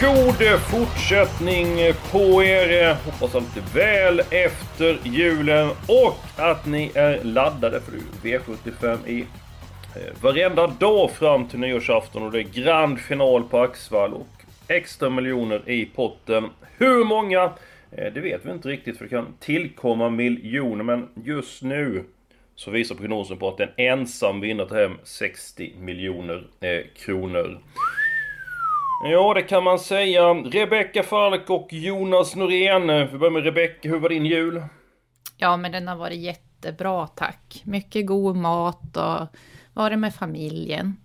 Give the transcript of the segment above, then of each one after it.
God fortsättning på er. Hoppas allt är väl efter julen och att ni är laddade för det är V75 i eh, varenda dag fram till nyårsafton och det är grand final på Axvall och extra miljoner i potten. Hur många? Eh, det vet vi inte riktigt för det kan tillkomma miljoner men just nu så visar prognosen på att en ensam vinnare tar hem 60 miljoner eh, kronor. Ja, det kan man säga. Rebecka Falk och Jonas Norén. Vi börjar med Rebecka. Hur var din jul? Ja, men den har varit jättebra tack. Mycket god mat och varit med familjen.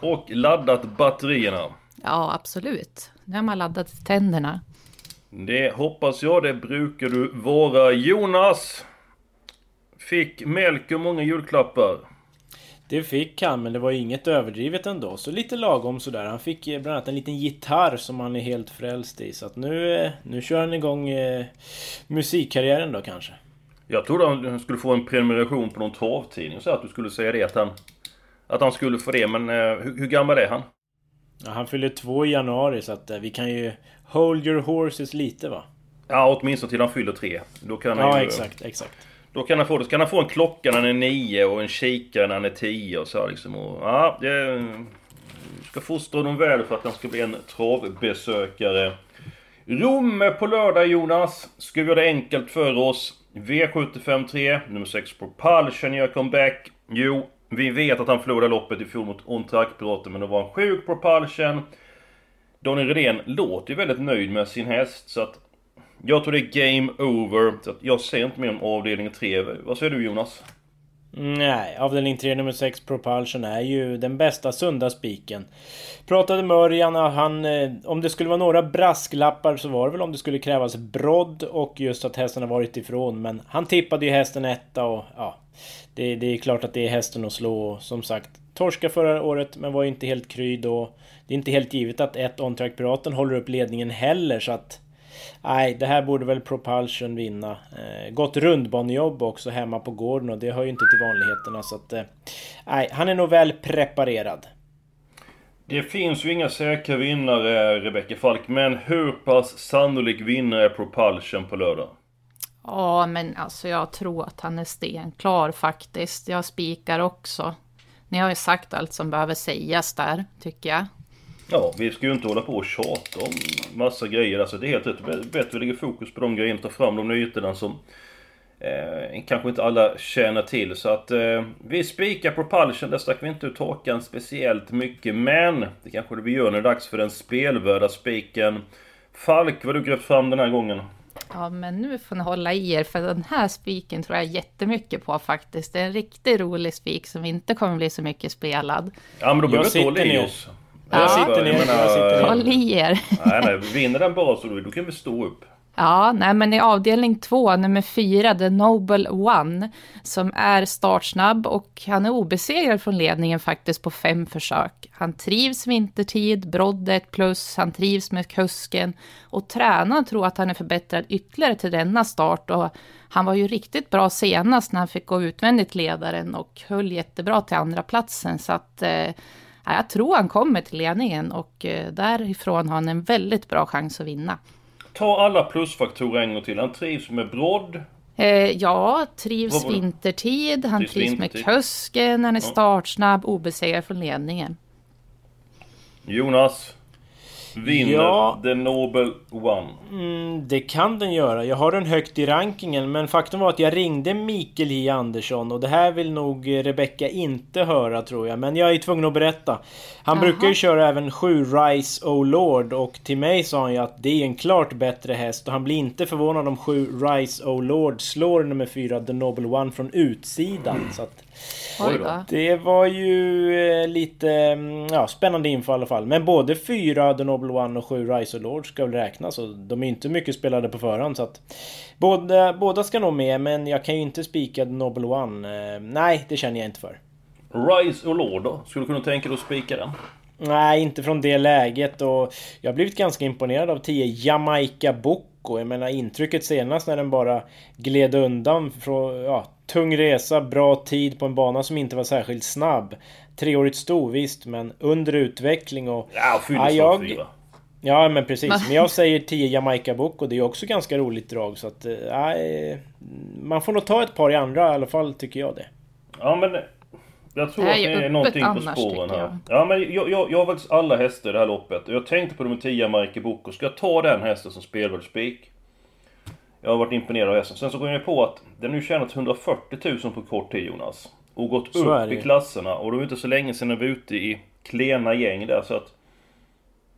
Och laddat batterierna. Ja, absolut. Nu har man laddat tänderna. Det hoppas jag. Det brukar du vara. Jonas! Fick Melker många julklappar? Det fick han, men det var inget överdrivet ändå. Så lite lagom sådär. Han fick eh, bland annat en liten gitarr som han är helt frälst i. Så att nu, eh, nu kör han igång eh, musikkarriären då kanske. Jag trodde han skulle få en prenumeration på någon travtidning så att du skulle säga det att han... Att han skulle få det, men eh, hur, hur gammal är han? Ja, han fyller två i januari så att eh, vi kan ju hold your horses lite va? Ja, åtminstone till han fyller tre. Då kan han Ja, ju, exakt, exakt. Då kan han få det. Så kan han få en klocka när han är nio och en kikare när han är tio och så liksom. Och, ja, det... Ska fostra honom väl för att han ska bli en travbesökare. Rom på lördag Jonas. Ska vi göra det enkelt för oss. V753, nummer 6 Propulsion gör comeback. Jo, vi vet att han förlorade loppet i fjol mot On Track-piraten men då var han sjuk Propulsion. Daniel Redén låter ju väldigt nöjd med sin häst så att jag tror det är game over. Så jag ser inte mer om avdelning 3. Vad säger du Jonas? Nej, avdelning 3 nummer 6 Propulsion är ju den bästa sunda spiken. Pratade med Örjan och han... Eh, om det skulle vara några brasklappar så var det väl om det skulle krävas brodd och just att hästen har varit ifrån. Men han tippade ju hästen etta och ja... Det, det är klart att det är hästen att slå och som sagt... Torska förra året men var ju inte helt kry då. Det är inte helt givet att ett On-Track Piraten håller upp ledningen heller så att... Nej, det här borde väl Propulsion vinna. Eh, gott rundbanejobb också hemma på gården och det hör ju inte till vanligheterna så att... Eh, nej, han är nog väl preparerad. Det finns ju inga säkra vinnare, Rebecka Falk. Men hur pass sannolik vinnare är Propulsion på lördag? Ja, men alltså jag tror att han är stenklar faktiskt. Jag spikar också. Ni har ju sagt allt som behöver sägas där, tycker jag. Ja, vi ska ju inte hålla på och tjata om massa grejer. Alltså det är helt rätt. Bättre vi lägger fokus på de grejerna, ta fram de nyheterna som eh, kanske inte alla känner till. Så att eh, vi spikar Propulsion, där stack vi inte ut hakan speciellt mycket. Men det kanske det vi gör när det är dags för den spelvärda spiken. Falk, vad du gröpt fram den här gången? Ja, men nu får ni hålla i er, för den här spiken tror jag jättemycket på faktiskt. Det är en riktigt rolig spik som inte kommer bli så mycket spelad. Ja men då behöver vi inte Jag hålla sitter i ner. Oss. Jag Ja. sitter ner, jag sitter ner. Håll i er! Nej, nej, vinner den bara så då, då kan vi stå upp. Ja, nej men i avdelning två, nummer fyra, The Noble One, som är startsnabb och han är obesegrad från ledningen faktiskt på fem försök. Han trivs vintertid, brodd är ett plus, han trivs med kusken och tränaren tror att han är förbättrad ytterligare till denna start och han var ju riktigt bra senast när han fick gå utvändigt ledaren och höll jättebra till andra platsen så att eh, ja, jag tror han kommer till ledningen och eh, därifrån har han en väldigt bra chans att vinna. Ta alla plusfaktorer en gång till. Han trivs med brodd. Eh, ja, trivs vintertid, han Trivs trivs med kusken, han är Ja. startsnabb, obesegrad från ledningen. Jonas. Vinner Ja. The Nobel One. Mm, det kan den göra. Jag har den högt i rankingen men faktum var att jag ringde Mikael J Andersson och det här vill nog Rebecca inte höra tror jag. Men jag är tvungen att berätta. Han Jaha. brukar ju köra även 7 Rise O Lord och till mig sa han ju att det är en klart bättre häst och han blir inte förvånad om 7 Rise O Lord slår nummer 4 The Noble One från utsidan. Så att. Det var ju eh, lite mm, ja, spännande info i alla fall. Men både fyra The Noble One och sju Rise of Lord ska väl räknas. Och de är inte mycket spelade på förhand så att... Båda, båda ska nog med men jag kan ju inte spika The Noble One. Eh, nej, det känner jag inte för. Rise och Lord då? Skulle du kunna tänka dig att spika den? Nej, inte från det läget och jag har blivit ganska imponerad av 10 Jamaica Bocco. Jag menar intrycket senast när den bara gled undan från, ja, tung resa, bra tid på en bana som inte var särskilt snabb. Treårigt sto, visst, men under utveckling och... Ja, fyller Ja, jag-. Ja, men precis. Men jag säger 10 Jamaica Bocco, det är också ganska roligt drag så att... eh, man får nog ta ett par i andra i alla fall, tycker jag det. Ja men jag tror Det är att det är någonting på spåren här. Ja men jag, jag, jag har faktiskt alla hästar i det här loppet. Jag tänkte på de 10 Marke Boko. Ska jag ta den hästen som spelvärd spik? Jag har varit imponerad av hästen. Sen så går jag på att den har nu tjänat 140 000 på kort tid Jonas. Och gått Så upp i klasserna. Och det var inte så länge sedan den var ute i klena gäng där så att...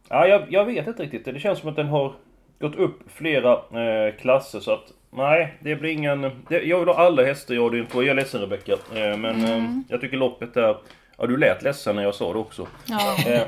Ja, jag, jag vet inte riktigt. Det känns som att den har gått upp flera eh, klasser så att... Nej, det blir ingen... Det, jag vill ha alla hästar jag din på. Jag är ledsen Rebecka. Eh, men eh, jag tycker loppet är... Ja, du lät ledsen när jag sa det också. Ja. Eh,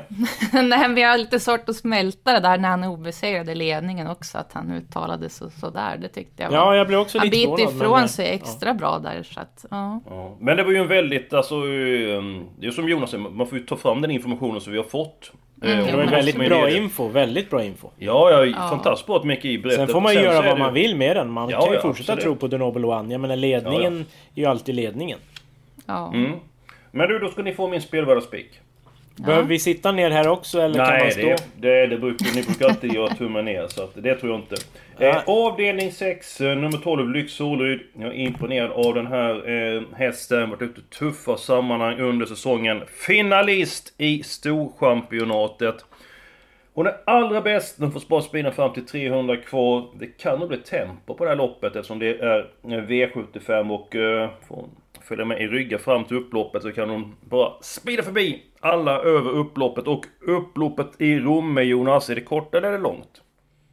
Nej, men jag har lite svårt att smälta det där när han är obesegrad i ledningen också, att han uttalade så, sådär. Det tyckte jag var... Ja, jag blev också han lite biter förvånad, ifrån men, eh, sig extra bra där, så att, ja. Ja. Men det var ju en väldigt, alltså, eh, det är som Jonas säger, man får ju ta fram den informationen som vi har fått. Eh, Mm. och Det var väldigt bra info, väldigt bra info. Ja, ja, Ja. fantastiskt bra att Micke I berättade. Sen får man ju göra vad det- man vill med den. Man Ja, kan ju ja, fortsätta absolut. tro på The Noble One. Jag menar ledningen är ju alltid ledningen. ja. Mm. Men du, då ska ni få min spelvärda spik. Behöver vi sitta ner här också eller kan man Nej, stå? det, det, det brukar, ni brukar alltid göra tummen ner, så att det tror jag inte. Eh, avdelning 6, eh, nummer 12, Lyx Solryd. Jag är imponerad av den här eh, hästen. Varit ute i tuffa sammanhang under säsongen. Finalist i Storchampionatet. Hon är allra bäst. Den får spara speeden fram till 300 kvar. Det kan nog bli tempo på det här loppet eftersom det är eh, V75 och eh, hon följa med i ryggen fram till upploppet så kan hon bara speeda förbi alla över upploppet. Och upploppet i Romme, Jonas, är det kort eller är det långt?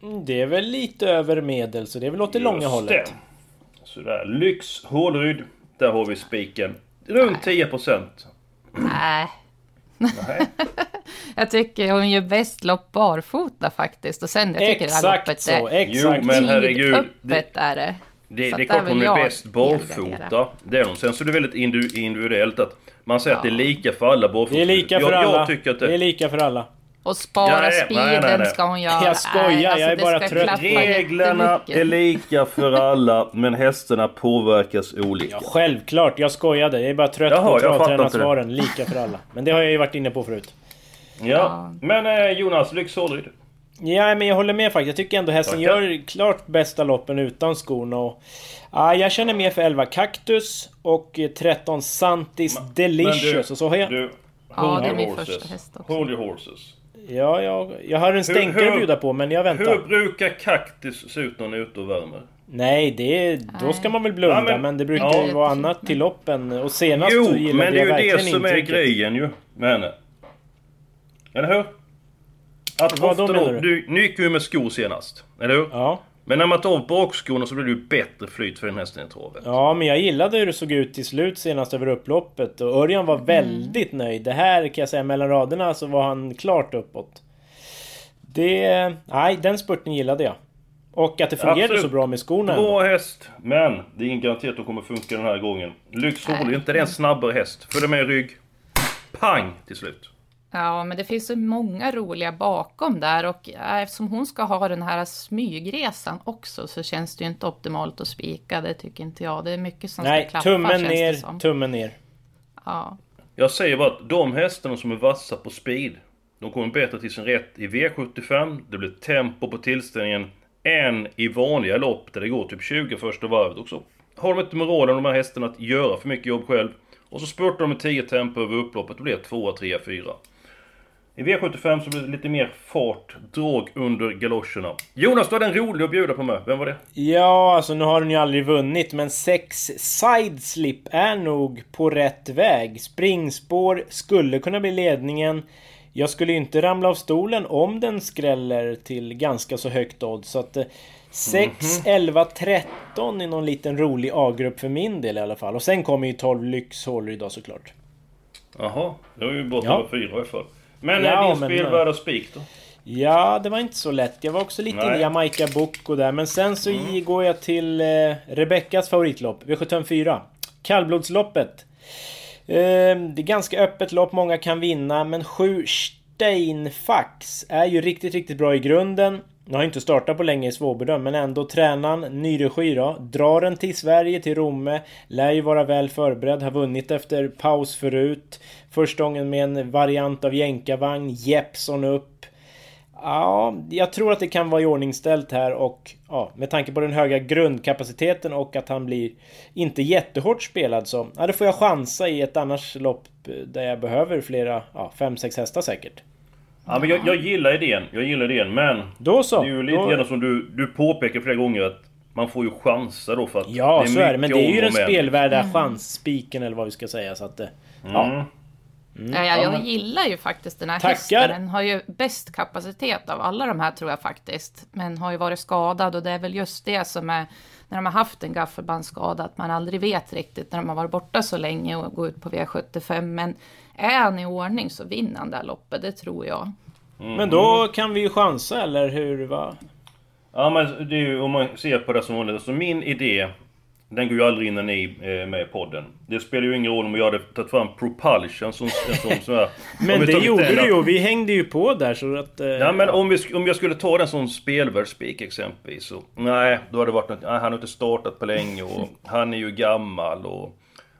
Mm, Det är väl lite över medel så det är väl åt det långa Just hållet. det. Sådär. Lyx, Hålryd. Där har vi spiken. Runt 10%. Nej. Nej. Jag tycker hon gör bäst lopp barfota faktiskt. Och sen, jag tycker det här Exakt loppet så, är exakt. Jo, men herregud, öppet är det. Det, Så det klart hon är bäst barfota. Det är hon. Sen så är det väldigt individuellt att man säger att det är lika för alla barfota. Det är lika för jag, alla. Jag tycker att det... det är lika för alla. Och spara Ja, nej, speeden nej, nej. ska hon göra. Jag skojar, Nej, jag är det bara trött. Reglerna är lika för alla, men hästarna påverkas olika. Ja, självklart, jag skojade. Jag är bara trött Jaha, på travtränarsvaren. Lika för alla. Men det har jag ju varit inne på förut. Ja. Men eh, Jonas, Lyx Hålryd. Ja, men jag håller med faktiskt. Jag tycker ändå hästen gör klart bästa loppen utan skorna. Och, ja, jag känner mer för 11 Cactus och eh, 13 Santis Delicious. och så har jag... Du, Ja, det är min horses. första häst också. Hold your horses. Ja, jag, jag har en stänkare att bjuda på, men jag väntar. Hur brukar kaktus se ut när den är ute och värmer? Nej, det, då ska man väl blunda. Ja, men, men- det brukar ja. ju vara annat till loppen. Och senast Jo, så gillade men det jag är ju det verkligen som är grejen ju med henne. Eller hur? Att Vad då ofta menar då, du? du, nu gick ju med skor senast. Eller hur? Ja. Men när man tar av bakskorna så blir det ju bättre flyt för den hästen i travet. Ja, men jag gillade hur det såg ut till slut senast över upploppet. Och Örjan var väldigt nöjd. Det här kan jag säga mellan raderna så var han klart uppåt. Det... Nej, den spurten gillade jag. Och att det fungerade Absolut. så bra med skorna ändå. Bra häst, men det är ingen garanti att de kommer funka den här gången. Lyx Hål är inte det en snabbare häst. Följ med i rygg. Pang till slut. Ja, men det finns så många roliga bakom där och eftersom hon ska ha den här smygresan också så känns det ju inte optimalt att spika, det tycker inte jag. Det är mycket som Nej, ska klappa tummen känns det ner, som. tummen ner. Ja. Jag säger bara att de hästarna som är vassa på speed, de kommer bättre till sin rätt i V75. Det blir tempo på tillställningen än i vanliga lopp där det går typ 20 första varvet också. Har de inte moralen de här hästarna att göra för mycket jobb själv och så spurtar de med 10 tempo över upploppet, då blir det 2, 3, 4. I V75 så blir det lite mer fart, drag under galoscherna. Jonas, du hade en rolig att bjuda på med. Vem var det? Ja, alltså nu har den ju aldrig vunnit, men sex sideslip är nog på rätt väg. Springspår skulle kunna bli ledningen. jag skulle inte ramla av stolen om den skräller till ganska så högt odds. Så att 6, 11, 13 i någon liten rolig A-grupp för min del i alla fall. Och sen kommer ju 12 Lyxhålor idag såklart. Jaha, det var ju bort Ja. fyra i alla fall. Men Ja, är din men- spelvärda spik då? Ja, det var inte så lätt. Jag var också lite Nej. inne i Jamaica Bocco där. Men sen så går jag till eh, Rebeckas favoritlopp, V754. Kallblodsloppet. Eh, det är ganska öppet lopp, många kan vinna. Men 7 Steinfax är ju riktigt, riktigt bra i grunden. Nu har ju inte startat på länge i svårbedömd, men ändå tränaren, nyregi då. Drar den till Sverige, till Romme. Lär ju vara väl förberedd, har vunnit efter paus förut. Första gången med en variant av jänkarvagn, Jeppson upp. Ja, jag tror att det kan vara iordningställt här och ja, med tanke på den höga grundkapaciteten och att han blir inte jättehårt spelad så ja, då får jag chansa i ett annars lopp eh, där jag behöver flera, ja, fem, sex hästar säkert. Ja, men jag, jag gillar idén, jag gillar idén, men... Då så! Det är ju lite då, grann som du, du påpekar flera gånger att man får ju chansa då för att... ja, så är det. Men det är ju den spelvärda chansspiken eller vad vi ska säga så att... eh, Ja. Mm. Ja, ja, jag gillar ju faktiskt den här Tackar. hästen. Den har ju bäst kapacitet av alla de här tror jag faktiskt. Men har ju varit skadad och det är väl just det som är när de har haft en gaffelbandsskada, att man aldrig vet riktigt när de har varit borta så länge och går ut på V75. Men är han i ordning så vinner han det här loppet, det tror jag. Men då kan vi ju chansa eller hur? Va? Ja men det är ju, om man ser på det som vanligt, alltså min idé Den går ju aldrig in när ni är med i podden. Det spelar ju ingen roll om jag hade tagit fram Propulsion som, som sån här, Men det gjorde den- du ju, vi hängde ju på där så att... eh, Ja men om, vi, om jag skulle ta den som spelvärldsspik exempelvis så... Nej, då hade det varit något, nej, han har inte startat på länge och han är ju gammal och...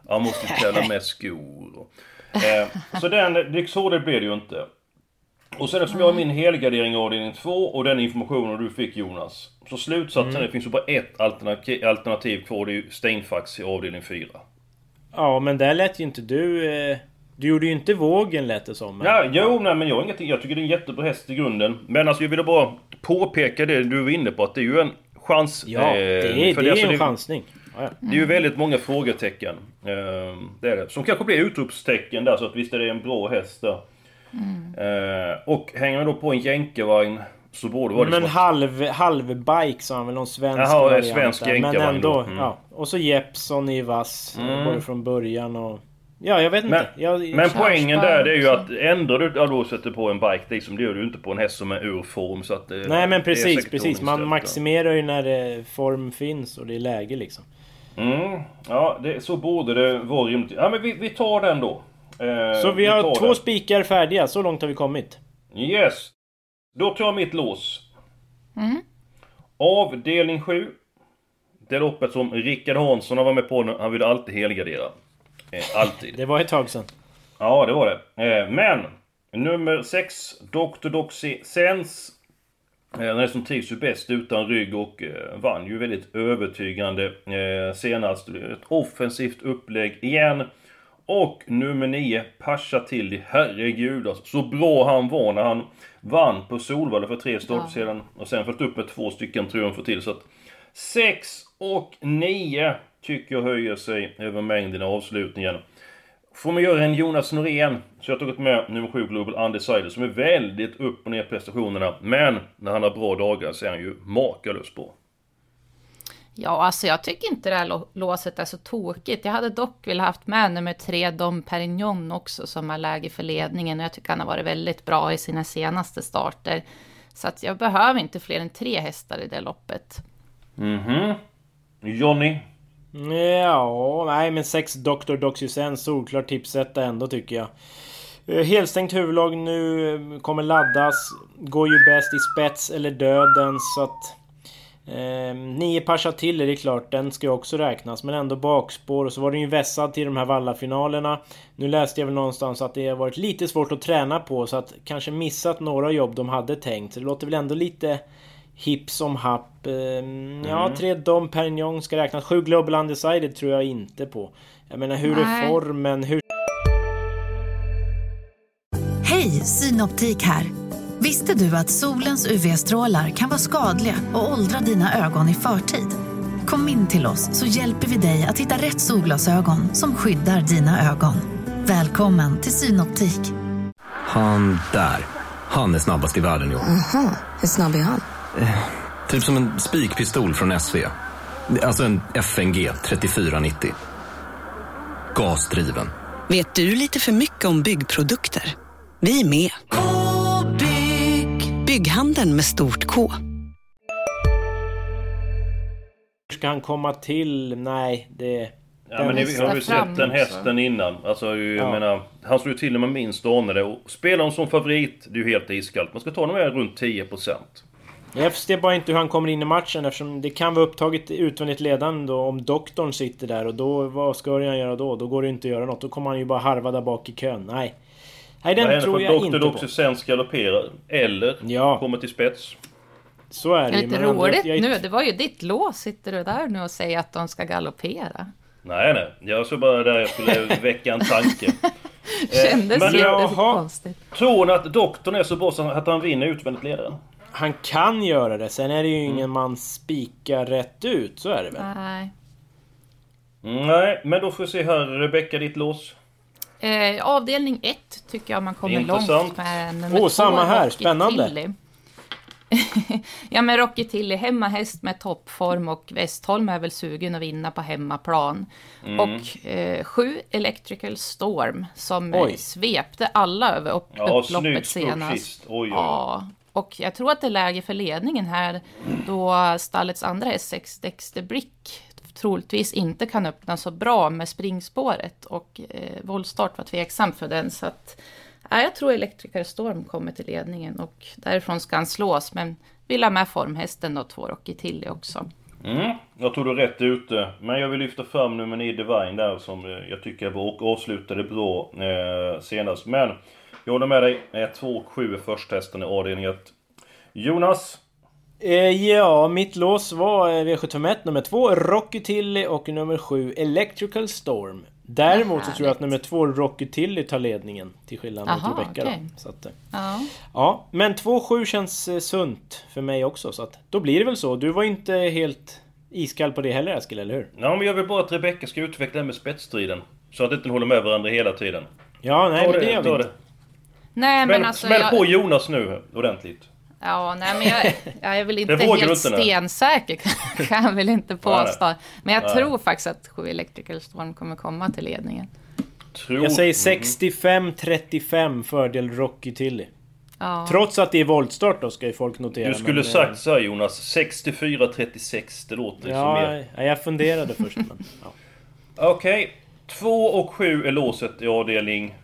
Han måste ju tälla med skor och, eh, Så den, det, så det blev det ju inte. Och sen eftersom jag har min helgardering i avdelning 2 och den informationen du fick Jonas. Så slutsatsen Mm. är det finns ju bara ett alternativ, alternativ kvar, det är ju Steinfax i avdelning 4. Ja men där lät ju inte du... eh, Du gjorde ju inte vågen lät det som. men- Ja, jo, nej, men jag, har ingenting, jag tycker det är en jättebra häst i grunden. Men alltså jag ville bara påpeka det du var inne på, att det är ju en chans. Ja, det är, för det är alltså, en chansning. Ja, ja. Det är ju väldigt många frågetecken. Eh, det är det. Som kanske blir utropstecken där, så att visst är det en bra häst där. Eh, och hänger man då på en jänkarvagn så borde det vara Men halv, halv bike sa han väl, någon svensk Jaha, variant svensk där. Men ändå, då. Mm. ja. Och så Jeppson i vass, Mm. både från början och... Ja, jag vet Men, inte. Jag, men poängen där det är ju att ändrar du ja, då sätter på en bike, liksom, det gör du inte på en häst som är ur form. Så att, eh, Nej men precis, precis. Man maximerar ju när det, form finns och det är läge liksom. Mm, ja, det, så borde det vara rimligt. Ja, men vi, vi tar den då. Eh, Så vi har tar två den. spikar färdiga, så långt har vi kommit. Yes. Då tar jag mitt lås. Mm. Avdelning 7. Det loppet som Rickard Hansson har varit med på. Han ville alltid helgardera. Eh, alltid. Det var ett tag sedan. Ja, det var det. Eh, men nummer 6, Dr. Doxy Sense. Eh, Den är som trivs ju bäst utan rygg och eh, vann ju väldigt övertygande eh, senast. Ett offensivt upplägg igen. Och nummer 9, Pasha Tilly. Herregud alltså. Så bra han var när han vann på Solvalla för tre starter sedan. Och sen följt upp med två stycken triumfer till. Så att 6 och 9 tycker jag höjer sig över mängden i avslutningen. Får man göra en Jonas Norén, så jag har tagit med nummer 7 Global Undecided som är väldigt upp och ner prestationerna. Men när han har bra dagar så är han ju makalös på. Ja, alltså jag tycker inte det här lå- låset är så tokigt. Jag hade dock velat haft med nummer tre, Dom Perignon också, som har läge för ledningen. Och jag tycker han har varit väldigt bra i sina senaste starter. Så att jag behöver inte fler än tre hästar i det loppet. Mhm. Johnny? Ja, nej men 6 Dr. Doxysen, solklar tipsetta ändå tycker jag. Eh, Helstängt huvudlag nu, eh, kommer laddas. Går ju bäst i spets eller döden så att... Eh, nio Pasha till är det klart, den ska ju också räknas. Men ändå bakspår. Och så var den ju vässad till de här vallafinalerna. Nu läste jag väl någonstans att det har varit lite svårt att träna på. Så att kanske missat några jobb de hade tänkt. Så det låter väl ändå lite hipp som happ. Eh, Ja, tre Dom Perignon ska räknas. Sju Global Undecided tror jag inte på. Jag menar hur är Nej. formen? Hur Hej, Synoptik här. Visste du att solens UV-strålar kan vara skadliga och åldra dina ögon i förtid? Kom in till oss så hjälper vi dig att hitta rätt solglasögon som skyddar dina ögon. Välkommen till Synoptik. Han där. Han är snabbast i världen år. Aha, hur snabb är han? Typ som en spikpistol från SV. Alltså en FNG 3490. Gasdriven. Vet du lite för mycket om byggprodukter? Vi är med. -bygg. Bygghandeln med stort K. Ska han komma till? Nej, det... Ja men ni har ju sett den hästen innan. Alltså jag Ja. menar... Han slår ju till när man minst anar det. Och spelar honom som favorit, det är ju helt iskallt. Man ska ta honom runt 10%. Jag förstår bara inte hur han kommer in i matchen eftersom det kan vara upptaget utvändigt ledande då om doktorn sitter där och då... Vad ska han göra då? Då går det inte att göra något. Då kommer han ju bara harva där bak i kön. Nej. Nej, den tror jag Dr. inte på. Doxysens galopperar? Eller kommer till spets? Så är Det är lite roligt nu. Det var ju ditt lås. Sitter du där nu och säger att de ska galoppera? Nej, nej. Jag såg bara där jag skulle väcka en tanke. Eh, Kändes men- jättekonstigt. Tror ni att doktorn är så bra så att han vinner utvändigt ledaren? Han kan göra det. Sen är det ju ingen man spikar rätt ut. Så är det väl? Nej. Mm, Nej, men då får vi se här. Rebecka, ditt lås. Eh, avdelning 1 tycker jag man kommer Intressant. långt med Åh, två, samma här. Rocky Spännande. Tilly. ja men Rocky Tilly, hemmahäst med toppform och Westholm är väl sugen att vinna på hemmaplan. Mm. Och eh, sju Electrical Storm som Oj. svepte alla över upp, Ja, upploppet senast. Oj, oj. Ja, och jag tror att det är läge för ledningen här då stallets andra S6 Dexter Brick troligtvis inte kan öppna så bra med springspåret och eh, voltstart var tveksam för den så att ja, jag tror Elektriker Storm kommer till ledningen och därifrån ska han slås men vill ha med formhästen och två Rocky Tilly också. Mm, jag tror du är rätt ute. Men jag vill lyfta fram nummer 9 Divine där som eh, jag tycker och avslutade bra eh, senast. Men jag håller med dig. Eh, 2 och 7 är första hästen i avdelning 1. Jonas? Eh, ja, mitt lås var eh, V751 nummer 2, Rocky Tilly och nummer 7, Electrical Storm. Däremot så tror jag att nummer 2, Rocky Tilly tar ledningen. Till skillnad mot Aha, Rebecca okej. då. Så att, eh, Ja. ja, men 2-7 känns sunt för mig också. Så att då blir det väl så. Du var inte helt iskall på det heller Eskil, eller hur? Ja, men jag vill bara att Rebecka ska utveckla det här med spetsstriden. Så att inte håller med varandra hela tiden. Ja, nej Ta men det gör vi inte. Nej Smäll, men alltså smäll jag, på Jonas nu ordentligt. Ja, nej men jag, jag är väl inte helt stensäker kan jag väl inte påstå. Men jag Nej. tror faktiskt att 7 Electrical Storm kommer komma till ledningen. Tror... Jag säger 65-35 fördel Rocky Tilly. Ja. Trots att det är voltstart då ska ju folk notera. Du skulle men, sagt så här Jonas, 64-36. Det låter som Ja, mer. ja, jag funderade först men... Ja. Okej. 2 och 7 är låset i avdelning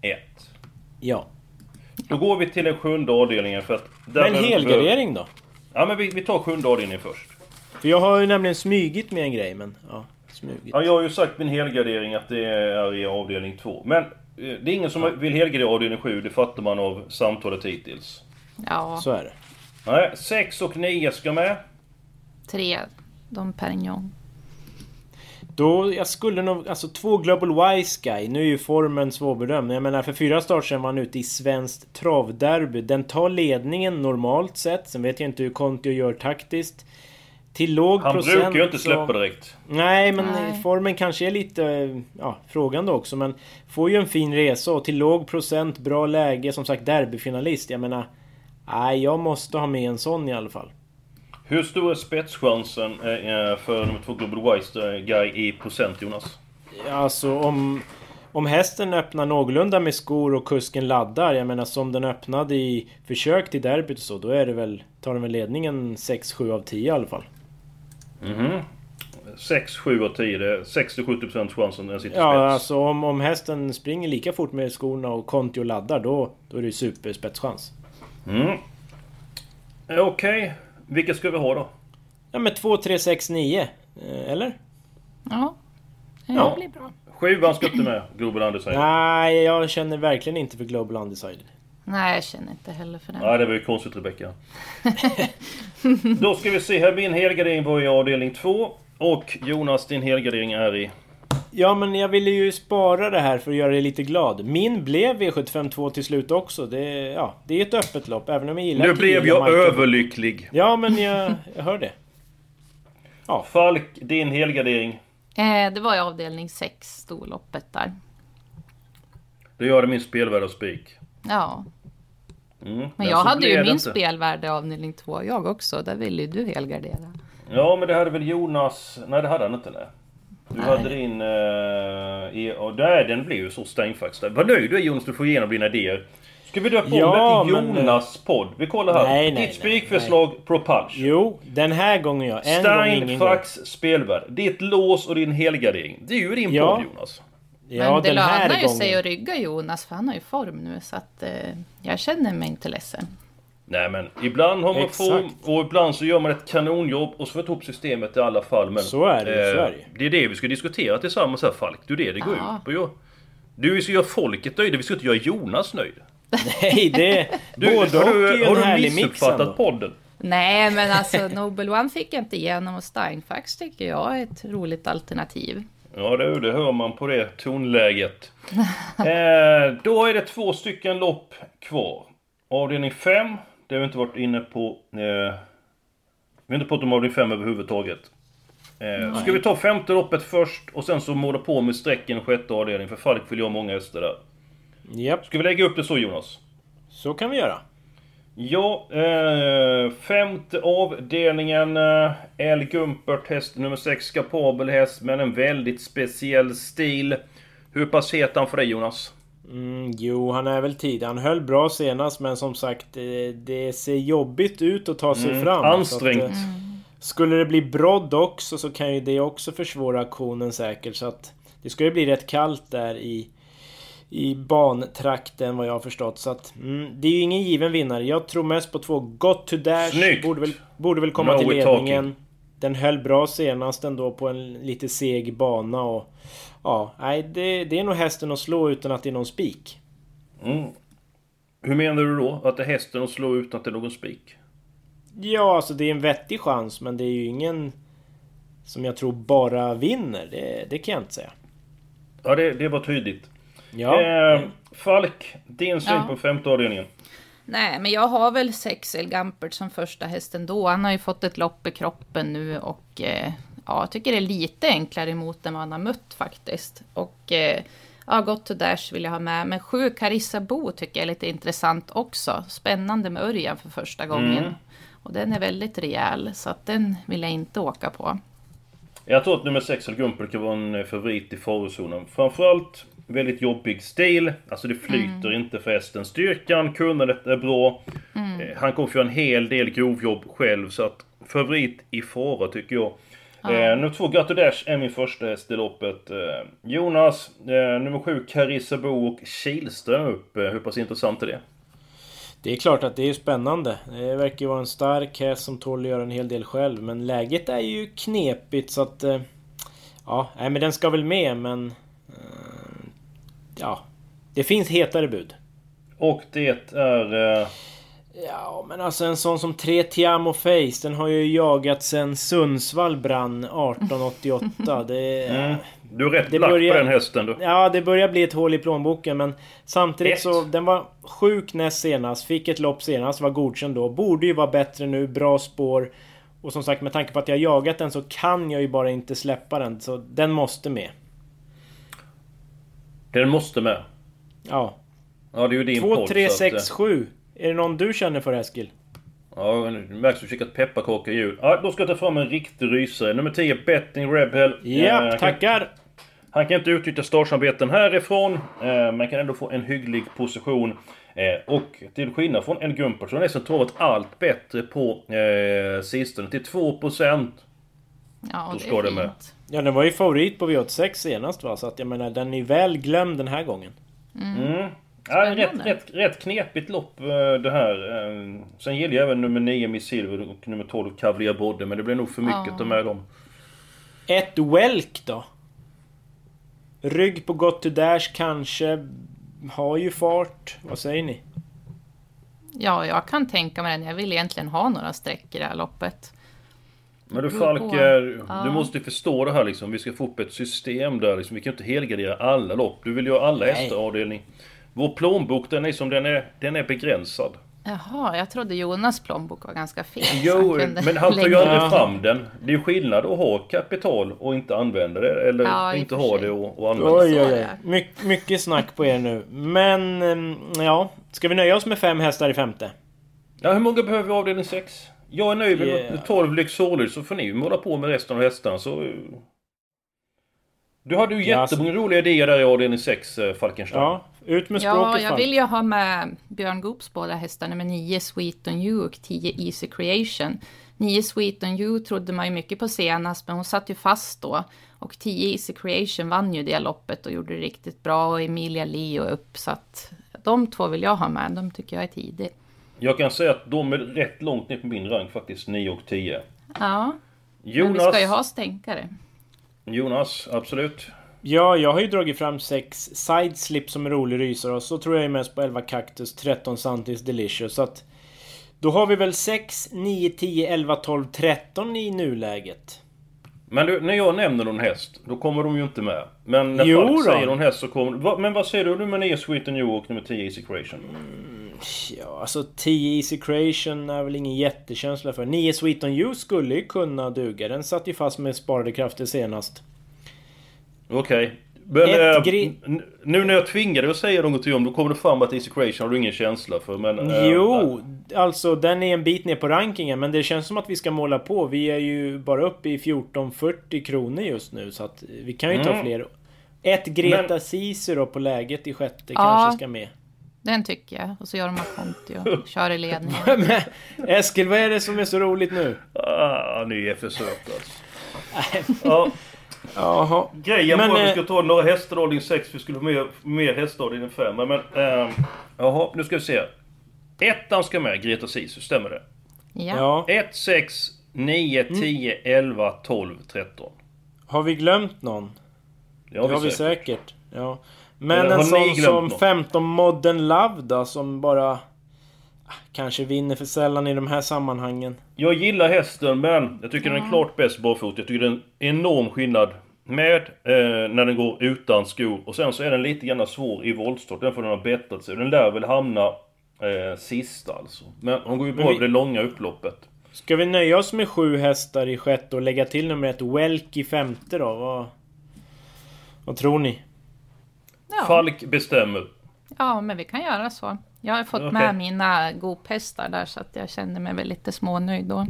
1. Ja. Då går vi till den sjunde avdelningen för att... där Men helgardering då? Ja men vi, vi tar sjunde avdelningen först. För jag har ju nämligen smygit med en grej men... Ja, smugit. Ja, jag har ju sagt min helgardering att det är i avdelning 2. Men eh, det är ingen som vill helgardera avdelning 7, det fattar man av samtalet hittills. Ja, Så är det. Nej, 6 och 9 ska med. tre. De Perignon. Då, jag skulle nog... Alltså två Global Wise Guy. Nu är ju formen svårbedömd. Jag menar för fyra starter sedan var han ute i svenskt travderby. Den tar ledningen normalt sett. Sen vet jag inte hur Kontio gör taktiskt. Till låg Han procent brukar ju inte så- släppa direkt. Nej, men Nej. formen kanske är lite ja, frågande också. Men får ju en fin resa och till låg procent, bra läge. Som sagt derbyfinalist. Jag menar... Nej, jag måste ha med en sån i alla fall. Hur stor är spetschansen eh, eh, för nummer 2 Global Wise eh, Guy i procent Jonas? Alltså om... Om hästen öppnar någorlunda med skor och kusken laddar, jag menar som den öppnade i försök till derbyt och så, då är det väl... Tar den väl ledningen 6-7 av 10 i alla fall. Mhm. 6, 7 och 10. Det är 60-70% chansen den sitter Ja, spets. alltså om, om hästen springer lika fort med skorna och Kontio laddar, då, då är det ju superspetschans. Mm. Okej, vilka ska vi ha då? Ja men 2, 3, 6, 9. Eh, Eller? Ja, det Ja. blir bra. Sjuan ska inte med, Global Undecided. Nej, jag känner verkligen inte för Global Undecided. Nej, jag känner inte heller för den. Nej, det var ju konstigt Rebecka. Då ska vi se här, min helgardering var i avdelning 2. Och Jonas, din helgardering är i... Ja men jag ville ju spara det här för att göra dig lite glad. Min blev V752 till slut också. Det, ja, det är ett öppet lopp, även om jag gillar Nu blev jag Michael. överlycklig. Ja men jag, jag hör det. Falk, din helgardering. Eh, det var i avdelning 6, storloppet där. Då gör det min spelvärda spik. Ja, Mm. men Men jag hade ju min inte. spelvärde avdelning 2, jag också. Där ville ju du helgardera. Ja, men det hade väl Jonas... Nej, det hade han inte, nej. Du Nej. hade din... Uh, i, och där, den blev ju så stängd faktiskt. Vad nöjd du är Jonas, du får igenom dina idéer. Ska vi döpa om Ja, till men, Jonas podd? Vi kollar här. Nej, nej, Ditt spikförslag, Propulsion. Jo, den här gången ja. En. Steinfax spelvärld. Ditt lås och din helgardering. Det är ju din Ja. podd Jonas. Ja, men det den här lönar ju gången. sig att rygga Jonas, för han har ju form nu. Så att eh, jag känner mig inte ledsen. Nej men ibland har man form och ibland så gör man ett kanonjobb och så får man upp systemet i alla fall. Men, Så är det ju, så är det är det vi ska diskutera tillsammans här Falk. Det är det det går Ja. ut på. ju. Du vi ska göra folket nöjda, vi ska inte göra Jonas nöjd. Nej, det... Du, både har och du, ju har en du missuppfattat podden? Nej, men alltså Nobel One fick jag inte igenom och Steinfax tycker jag är ett roligt alternativ. Ja det, det hör man på det tonläget. eh, då är det två stycken lopp kvar. Avdelning 5, det har vi inte varit inne på. Eh, vi har inte pratat om avdelning 5 överhuvudtaget. Eh, ska vi ta femte loppet först och sen så måla på med strecken sjätte avdelning för Falk vill jag ha många hästar där. Japp, Ska vi lägga upp det så Jonas? så kan vi göra. Ja, eh, femte avdelningen. Eh, L. Gumpert, häst nummer 6, kapabel häst men en väldigt speciell stil. Hur pass het han för dig Jonas? Mm, jo, han är väl tid. Han höll bra senast, men som sagt, eh, det ser jobbigt ut att ta sig Mm, fram. ansträngt. Att, eh, Skulle det bli brodd också så kan ju det också försvåra aktionen säkert. Så att det ska ju bli rätt kallt där i, i bantrakten vad jag har förstått. Så att mm, det är ju ingen given vinnare. Jag tror mest på två Got to Dash. Snyggt! Borde väl, borde väl komma Now till ledningen. talking. Den höll bra senast ändå på en lite seg bana och... Ja, nej det, det är nog hästen att slå utan att det är någon spik. Mm. Hur menar du då? Att det är hästen att slå utan att det är någon spik? Ja, alltså det är en vettig chans men det är ju ingen som jag tror bara vinner. Det, det kan jag inte säga. Ja, det, det var tydligt. Ja, Eh, Falk, din syn Ja. på femte avdelningen? Nej, men jag har väl sex El Gampert som första hästen då. Han har ju fått ett lopp i kroppen nu och eh, ja, jag tycker det är lite enklare emot än vad han har mött faktiskt. Och eh, ja, Got to Dash vill jag ha med. Men sju Carissa Bo tycker jag är lite intressant också. Spännande med Örjan för första gången. Mm. Och den är väldigt rejäl, så att den vill jag inte åka på. Jag tror att nummer 6, El Gumper, kan vara en favorit i farozonen. Framförallt väldigt jobbig stil. Alltså det flyter Mm. inte för hästen. Styrkan, kunnandet är bra. Mm. Eh, Han kommer få en hel del grovjobb själv. Så att favorit i fara tycker jag. Eh, nummer två, Gatto Dash, är min första häst i loppet. Eh, Jonas, eh, nummer sju, Carissa Bo och Kihlström upp. Eh, hur pass intressant är det? det är klart att det är spännande. Det verkar ju vara en stark häst som tål att göra en hel del själv. Men läget är ju knepigt så att... eh, Ja, nej men den ska väl med men... Ja. Det finns hetare bud. Och det är... Eh, Ja, men alltså en sån som Tre Tiamo Face, den har ju jagat sen Sundsvall brann 1888. Det, mm, du är rätt Det lack börjar- på den hästen du. Ja, det börjar bli ett hål i plånboken men samtidigt Ett. så... Den var sjuk näst senast, fick ett lopp senast, var godkänd då. Borde ju vara bättre nu, bra spår. Och som sagt med tanke på att jag jagat den så kan jag ju bara inte släppa den. Så den måste med. Den måste med. Ja. Ja, det är ju din 2, podd, 3, så att, eh, 6, 7. Är det någon du känner för Eskil? Ja, det märks att du käkat pepparkakor i jul. Ja, då ska jag ta fram en riktig rysare. Nummer 10, Betting Rebel. Ja, Eh, tackar! Kan, han kan inte utnyttja startsamarbeten härifrån, eh, men kan ändå få en hygglig position. Eh, och till skillnad från en Gumpert så har nästan travat allt bättre på eh, sistone. Till 2%. Ja, Då det är det med. Ja, den var ju favorit på V86 senast va? Så att jag menar, den är väl glömd den här gången. Mm. Ja, rätt, rätt, rätt knepigt lopp eh, det här. Eh, Sen gillar jag även nummer 9 Miss Silver och nummer 12 Cavalier Brodde, men det blir nog för mycket Ja. att ta med dem. Ett Welk då? Rygg på Got to Dash kanske. Har ju fart. Vad säger ni? Ja, jag kan tänka mig den. Jag vill egentligen ha några streck i det här loppet. Men du. Falker, Ja. du måste ju förstå det här liksom. Vi ska få upp ett system där liksom. Vi kan inte helgardera alla lopp. Du vill ju ha alla hästar avdelning. Vår plånbok den är som den är, den är begränsad. Jaha, jag trodde Jonas plånbok var ganska fin. så Jo, kunde men han tar ju aldrig fram den. Det är ju skillnad att ha kapital och inte använda det. Eller Ja, inte ha det och, och använda Oj, det. oj, oj. My, mycket snack på er nu. Men, ehm, ja. Ska vi nöja oss med fem hästar i femte? Ja, hur många behöver vi i avdelning 6? Jag är nöjd med Yeah. 12 Lyxorlig så får ni ju måla på med resten av hästarna så... Du hade ju Ja, jättemånga roliga idéer där i avdelning 6, eh, Falkenstein. Ja, ut med språket Ja, jag vill ju ha med Björn Goops båda hästar, nummer 9 Sweet on You och 10 Easy Creation. 9 Sweet on You trodde man ju mycket på senast, men hon satt ju fast då. Och 10 Easy Creation vann ju det loppet och gjorde det riktigt bra och Emilia Leo upp, så att de två vill jag ha med, de tycker jag är tidig. Jag kan säga att de är rätt långt ner på min rank faktiskt, 9 och 10. Ja, men vi Jonas, ska ju ha stänkare. Jonas, absolut. Ja, jag har ju dragit fram sex sideslip som är rolig rysare och så tror jag ju mest på 11 Cactus, 13 Santis Delicious. Så att då har vi väl 6, 9, 10, 11, 12, 13 i nuläget. Men du, när jag nämner någon häst, då kommer de ju inte med. Men när Jo folk då. säger någon häst så kommer... Va, men vad säger du nummer 9 Sweet New och nummer 10 Easy Creation? Ja, alltså 10 Easy Creation är väl ingen jättekänsla för. 9 Sweet on You skulle ju kunna duga. Den satt ju fast med sparade krafter senast. Okej. Men Ett eh, nu när jag tvingar dig att säga någonting om, då kommer det fram att Easy Creation har du ingen känsla för. Men, eh, Jo, alltså den är en bit ner på rankingen men det känns som att vi ska måla på. Vi är ju bara uppe i 1440 kronor just nu så att vi kan ju ta Mm. fler. Ett Greta Men- Sisu då på läget i sjätte Ja. kanske ska med. Den tycker jag. Och så gör de Conti och kör i ledningen. Men Eskil, vad är det som är så roligt nu? Ah, ni är för söta alltså. ja, Jaha. Grejen Men, var att vi eh, skulle ta några hästar i avdelning 6, vi skulle ha mer, mer hästar i avdelning 5. Men, ehm, jaha, nu ska vi se. Ettan ska med, Greta Sisu, stämmer det? Ja. Ja. 1, 6, 9, 10, 11, 12, 13. Har vi glömt någon? Det har Det har vi säkert. säkert. Ja. Men Eller en sån som någon? 15 Modern Love då som bara... Kanske vinner för sällan i de här sammanhangen. Jag gillar hästen men jag tycker den är klart bäst barfota. Jag tycker det är en enorm skillnad med eh, när den går utan skor. Och sen så är den lite grann svår i voltstart. Den får den ha bättrat sig. Den lär väl hamna eh, sista alltså. Men hon går ju bra vi- över det långa upploppet. Ska vi nöja oss med sju hästar i sjätte och lägga till nummer ett Welk i femte då? Vad, vad tror ni? Ja. Falk bestämmer. ja, men vi kan göra så. Jag har fått Okej. med mina Goop-hästar där så att jag känner mig väl lite smånöjd då.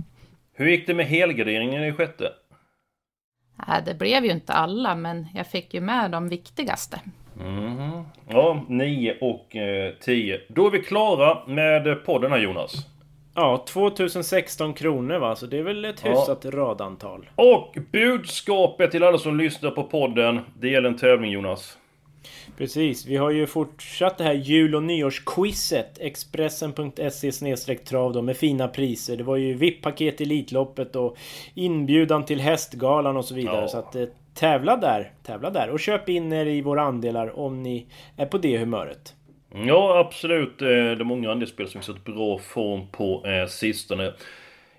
Hur gick det med helgarderingen i sjätte? Nej, det blev ju inte alla, men jag fick ju med de viktigaste. Mhm. Ja, 9 och eh, 10. Då är vi klara med podden här Jonas. Ja, 2016 kronor va? Så det är väl ett Ja. hyfsat radantal. Och budskapet till alla som lyssnar på podden. Det gäller en tävling Jonas. Precis, vi har ju fortsatt det här jul och nyårsquizet Expressen.se trav då med fina priser. Det var ju VIP-paket i Elitloppet och inbjudan till Hästgalan och så vidare. Ja. Så att eh, tävla där, tävla där. Och köp in er i våra andelar om ni är på det humöret. Ja, absolut. Eh, Det är många andelsspel som visat bra form på eh, sistone.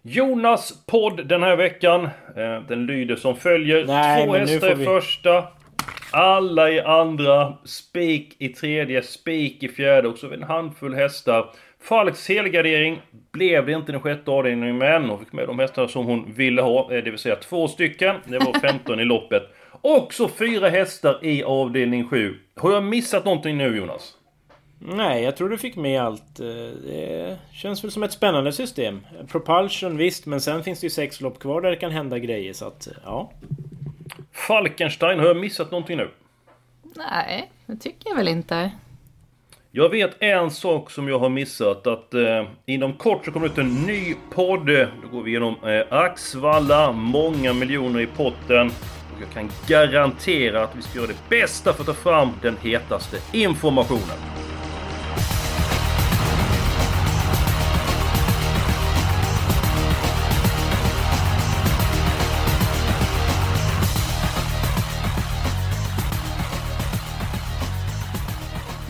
Jonas podd den här veckan. Den lyder som följer. Nej, Två hästar i vi- första. Alla i andra. Spik i tredje. Spik i fjärde. Och så en handfull hästar. Falks helgardering blev det inte den sjätte avdelningen men hon fick med de hästar som hon ville ha. Eh, det vill säga två stycken. Det var 15 i loppet. Och så fyra hästar i avdelning 7. Har jag missat någonting nu Jonas? Nej, jag tror du fick med allt. Eh, det känns väl som ett spännande system. Propulsion visst, men sen finns det ju sex lopp kvar där det kan hända grejer så att, eh, ja. Falkenstein, har jag missat någonting nu? Nej, det tycker jag väl inte. Jag vet en sak som jag har missat att eh, inom kort så kommer det ut en ny podd. Då går vi igenom eh, Axvalla, många miljoner i potten. Och jag kan garantera att vi ska göra det bästa för att ta fram den hetaste informationen.